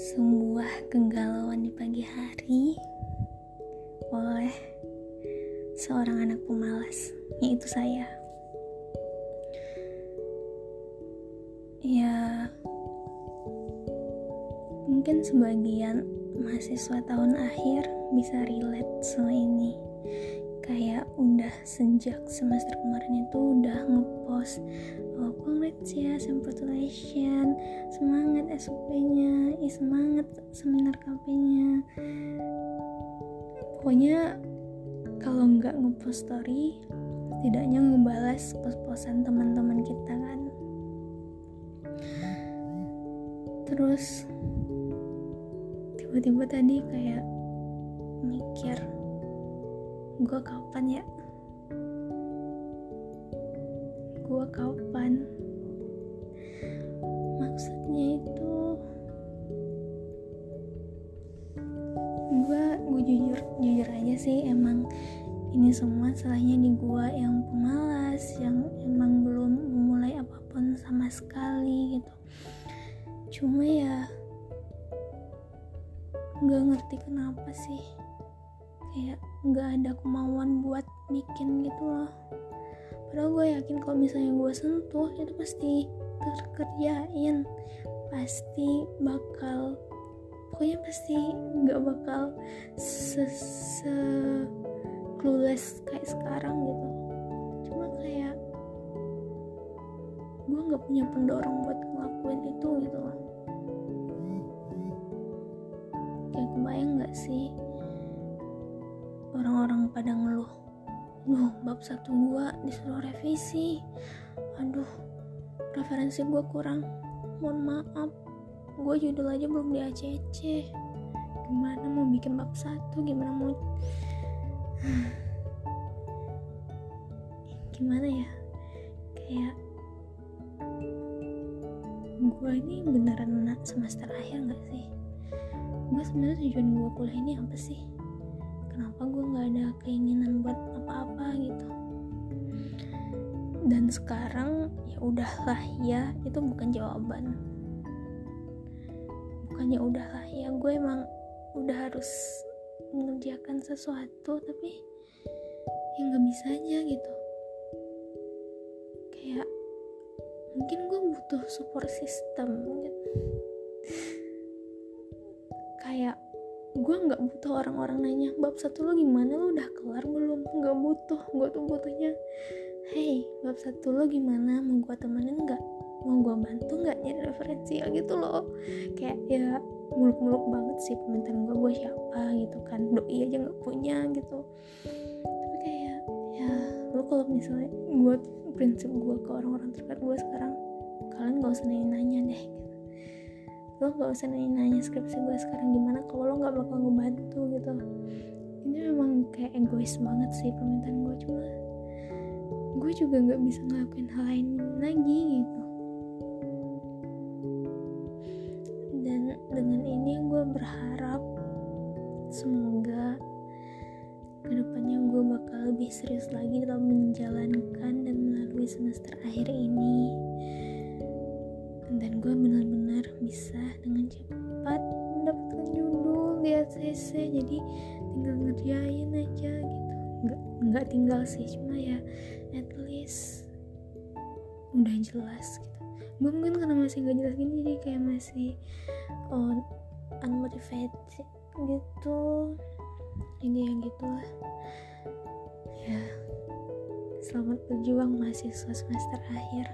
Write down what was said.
sebuah kegalauan di pagi hari oleh seorang anak pemalas, yaitu saya. Ya, mungkin sebagian mahasiswa tahun akhir bisa relate sama ini. Kayak udah sejak semester kemarin itu udah ngepost oh congrats ya congratulations semangat SUP-nya ih semangat seminar KP-nya pokoknya kalau nggak ngepost story setidaknya ngebalas post-postan teman-teman kita kan. Terus tiba-tiba tadi kayak mikir gue kapan ya? Gue kapan? Maksudnya itu gue gue jujur jujur aja sih emang ini semua salahnya di gue yang pemalas yang emang belum memulai apa pun sama sekali gitu. Cuma ya nggak ngerti kenapa sih kayak nggak ada kemauan buat bikin gitu loh. Padahal gue yakin kalau misalnya gue sentuh itu pasti terkerjain. Pasti bakal pokoknya pasti nggak bakal se, se clueless kayak sekarang gitu. Cuma kayak gue nggak punya pendorong buat ngelakuin itu gitu loh. Kayak kebayang nggak sih orang-orang pada ngeluh Duh, bab satu gua disuruh revisi. Aduh, referensi gua kurang. Mohon maaf, gua judul aja belum di ACC. Gimana mau bikin bab satu? Gimana mau... Gimana ya? Kayak... Gua ini beneran semester akhir gak sih? Gue sebenarnya tujuan gue kuliah ini apa sih? Kenapa gue nggak ada keinginan buat apa-apa gitu. Dan sekarang ya udahlah ya itu bukan jawaban. Bukannya udahlah ya gue emang udah harus mengerjakan sesuatu tapi ya nggak bisa aja gitu. Kayak mungkin gue butuh support system gitu. Kayak gue nggak butuh orang-orang nanya bab satu lo gimana? Lo udah kelar belum? Nggak butuh gue tuh butuhnya hey bab satu lo gimana? Mau gue temenin nggak? Mau gue bantu nggak nyari referensi ya? Gitu loh. Kayak ya muluk-muluk banget sih permintaan gue gue siapa? Gitu kan. Doi aja nggak punya gitu. Tapi kayak ya lo kalau misalnya gue prinsip gue ke orang-orang terdekat gue sekarang kalian gak usah nanya-nanya deh lo gak usah nanya-nanya skripsi gue sekarang gimana kalau lo gak bakal ngebantu gitu. Ini memang kayak egois banget sih permintaan gue cuma gue juga gak bisa ngelakuin hal lain lagi gitu. Dan dengan ini gue berharap semoga ke depannya gue bakal lebih serius lagi dalam menjalankan dan melalui semester akhir ini. Dan gue benar-benar bisa cepat mendapatkan judul di ACC jadi tinggal ngerjain aja gitu. Nggak nggak tinggal sih cuma ya at least udah jelas gitu. Gue mungkin karena masih nggak jelas gini jadi kayak masih oh, unmotivated gitu. Jadi ya gitulah. Ya selamat berjuang mahasiswa semester akhir